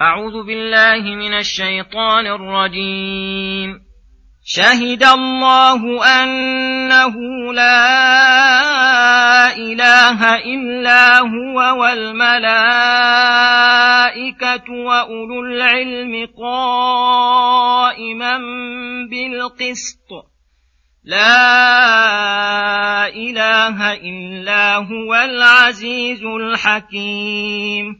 أعوذ بالله من الشيطان الرجيم. شهد الله أنه لا إله إلا هو والملائكة وأولو العلم قائما بالقسط. لا إله إلا هو العزيز الحكيم.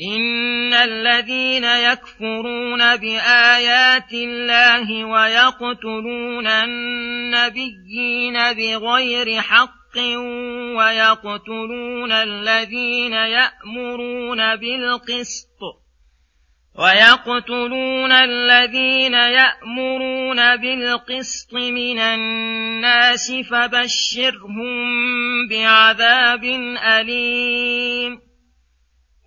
إن الذين يكفرون بآيات الله ويقتلون النبيين بغير حق ويقتلون الذين يأمرون بالقسط ويقتلون الذين يأمرون بالقسط من الناس فبشرهم بعذاب أليم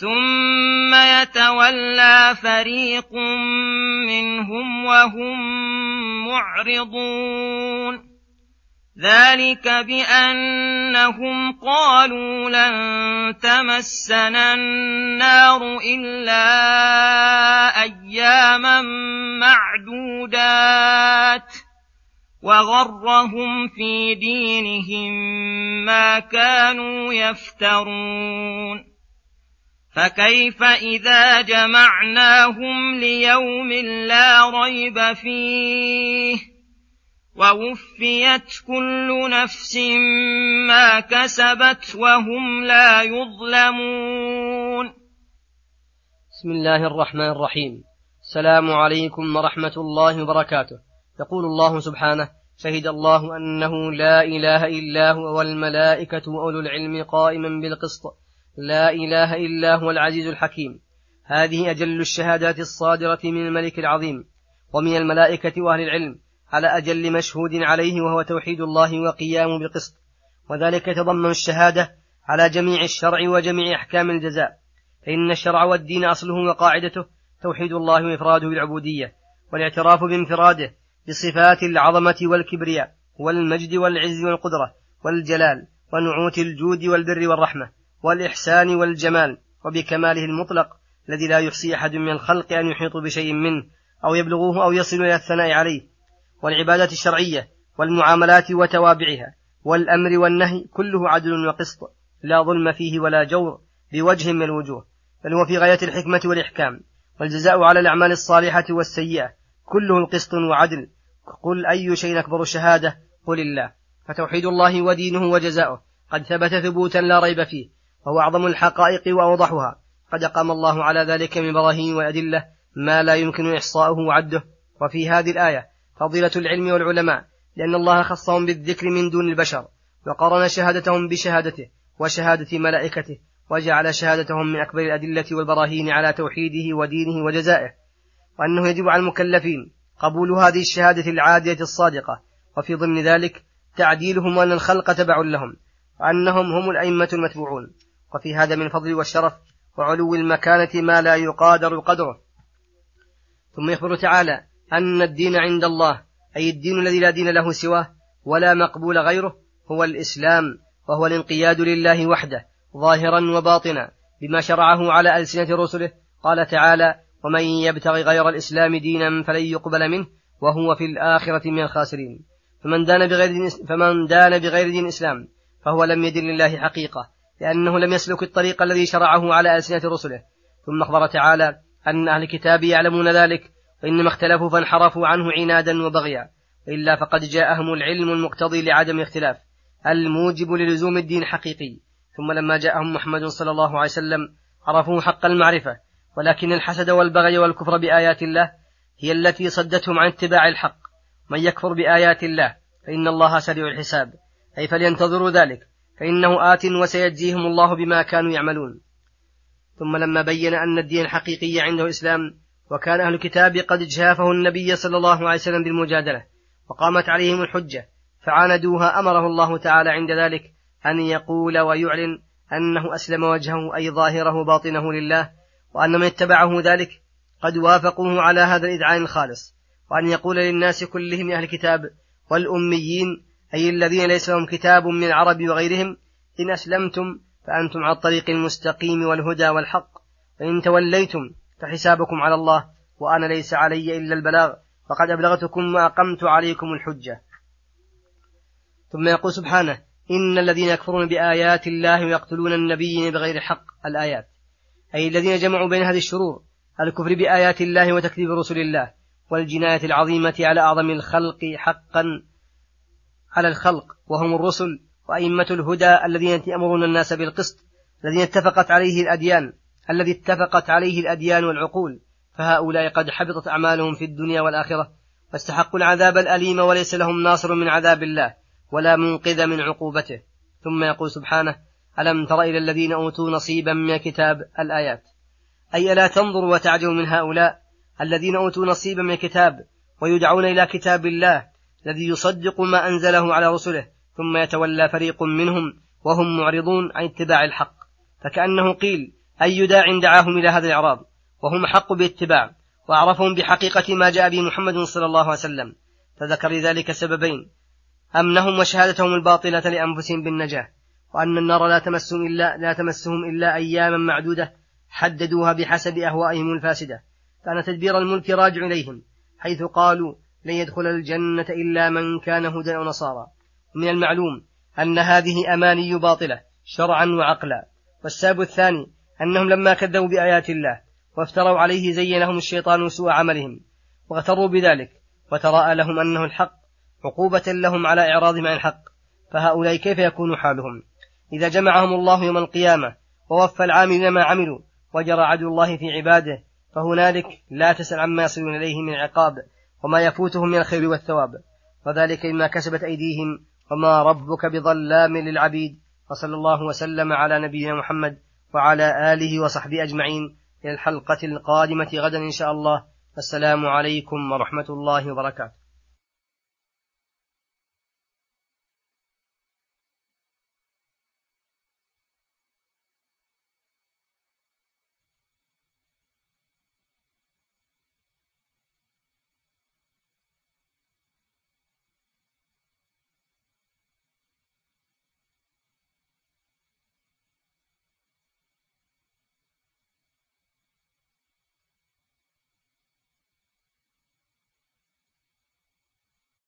ثم يتولى فريق منهم وهم معرضون ذلك بانهم قالوا لن تمسنا النار الا اياما معدودات وغرهم في دينهم ما كانوا يفترون فكيف إذا جمعناهم ليوم لا ريب فيه ووفيت كل نفس ما كسبت وهم لا يظلمون. بسم الله الرحمن الرحيم. السلام عليكم ورحمة الله وبركاته. يقول الله سبحانه شهد الله أنه لا إله إلا هو والملائكة وأولو العلم قائما بالقسط. لا إله إلا هو العزيز الحكيم. هذه أجل الشهادات الصادرة من الملك العظيم ومن الملائكة وأهل العلم على أجل مشهود عليه وهو توحيد الله وقيام بالقسط. وذلك يتضمن الشهادة على جميع الشرع وجميع أحكام الجزاء. فإن الشرع والدين أصله وقاعدته توحيد الله وإفراده بالعبودية والاعتراف بانفراده بصفات العظمة والكبرياء والمجد والعز والقدرة والجلال ونعوت الجود والبر والرحمة. والإحسان والجمال وبكماله المطلق الذي لا يحصي أحد من الخلق أن يحيط بشيء منه أو يبلغوه أو يصل إلى الثناء عليه. والعبادات الشرعية والمعاملات وتوابعها والأمر والنهي كله عدل وقسط لا ظلم فيه ولا جور بوجه من الوجوه بل هو في غاية الحكمة والإحكام والجزاء على الأعمال الصالحة والسيئة كله قسط وعدل. قل أي شيء أكبر شهادة قل الله. فتوحيد الله ودينه وجزاؤه. قد ثبت ثبوتا لا ريب فيه. وهو أعظم الحقائق وأوضحها. قد أقام الله على ذلك من براهين وأدلة ما لا يمكن إحصاؤه وعده. وفي هذه الآية فضيلة العلم والعلماء لأن الله خصهم بالذكر من دون البشر وقرن شهادتهم بشهادته وشهادة ملائكته وجعل شهادتهم من أكبر الأدلة والبراهين على توحيده ودينه وجزائه وأنه يجب على المكلفين قبول هذه الشهادة العادية الصادقة. وفي ضمن ذلك تعديلهم وأن الخلق تبع لهم وأنهم هم الأئمة المتبوعون. وفي هذا من فضل والشرف وعلو المكانة ما لا يقادر قدره. ثم يخبر تعالى أن الدين عند الله أي الدين الذي لا دين له سواه ولا مقبول غيره هو الإسلام وهو الانقياد لله وحده ظاهرا وباطنا بما شرعه على ألسنة رسله. قال تعالى ومن يبتغي غير الإسلام دينا فلن يقبل منه وهو في الآخرة من الخاسرين. فمن دان بغير دين فمن دان بغير دين الإسلام فهو لم يدن لله حقيقة لأنه لم يسلك الطريق الذي شرعه على ألسنة رسله. ثم أخبر تعالى أن أهل الكتاب يعلمون ذلك وإنما اختلفوا فانحرفوا عنه عنادا وبغيا إلا فقد جاءهم العلم المقتضي لعدم الاختلاف الموجب للزوم الدين حقيقي. ثم لما جاءهم محمد صلى الله عليه وسلم عرفوا حق المعرفة ولكن الحسد والبغي والكفر بآيات الله هي التي صدتهم عن اتباع الحق. من يكفر بآيات الله فإن الله سريع الحساب أي فلينتظروا ذلك. فإنه آت وسيجزيهم الله بما كانوا يعملون. ثم لما بين أن الدين الحقيقي عنده الإسلام وكان أهل الكتاب قد جافه النبي صلى الله عليه وسلم بالمجادلة وقامت عليهم الحجة فعاندوها أمره الله تعالى عند ذلك أن يقول ويعلن أنه أسلم وجهه أي ظاهره باطنه لله وأن من اتبعه ذلك قد وافقوه على هذا الإذعان الخالص وأن يقول للناس كلهم أهل الكتاب والأميين أي الذين ليس لهم كتاب من العرب وغيرهم إن أسلمتم فأنتم على الطريق المستقيم والهدى والحق فإن توليتم فحسابكم على الله وأنا ليس علي إلا البلاغ فقد أبلغتكم وأقمت عليكم الحجة. ثم يقول سبحانه إن الذين يكفرون بآيات الله ويقتلون النبيين بغير حق الآيات. أي الذين جمعوا بين هذه الشرور الكفر بآيات الله وتكذيب رسل الله والجناية العظيمة على أعظم الخلق حقا على الخلق وهم الرسل وأئمة الهدى الذين يأمرون الناس بالقسط الذين اتفقت عليه الأديان الذي اتفقت عليه الأديان والعقول. فهؤلاء قد حبطت أعمالهم في الدنيا والآخرة واستحقوا العذاب الأليم وليس لهم ناصر من عذاب الله ولا منقذ من عقوبته. ثم يقول سبحانه ألم تر إلى الذين أوتوا نصيبا من الكتاب الآيات؟ أي ألا تنظر وتعجب من هؤلاء الذين أوتوا نصيبا من الكتاب ويدعون إلى كتاب الله الذي يصدق ما أنزله على رسله ثم يتولى فريق منهم وهم معرضون عن اتباع الحق. فكأنه قيل أي داع دعاهم إلى هذا الإعراض؟ وهم حق باتباع وأعرفهم بحقيقة ما جاء به محمد صلى الله عليه وسلم. فذكر لذلك سببين أمنهم وشهادتهم الباطلة لأنفسهم بالنجاة وأن النار لا تمسهم إلا لا تمسهم إلا أياما معدودة حددوها بحسب أهوائهم الفاسدة. كان تدبير الملك راجع إليهم حيث قالوا لن يدخل الجنة إلا من كان هدى أو نصارى. من المعلوم أن هذه أماني باطلة شرعا وعقلا. والسبب الثاني أنهم لما كذبوا بآيات الله وافتروا عليه زين لهم الشيطان سوء عملهم واغتروا بذلك وتراءى لهم أنه الحق عقوبة لهم على إعراضهم عن الحق. فهؤلاء كيف يكون حالهم؟ إذا جمعهم الله يوم القيامة ووفى العاملين ما عملوا وجرى عدل الله في عباده فهنالك لا تسأل عما يصلون إليه من عقاب. وما يفوتهم من الخير والثواب. وذلك مما كسبت أيديهم. وما ربك بظلام للعبيد. وصلى الله وسلم على نبينا محمد وعلى آله وصحبه أجمعين. إلى الحلقة القادمة غدا إن شاء الله. السلام عليكم ورحمة الله وبركاته.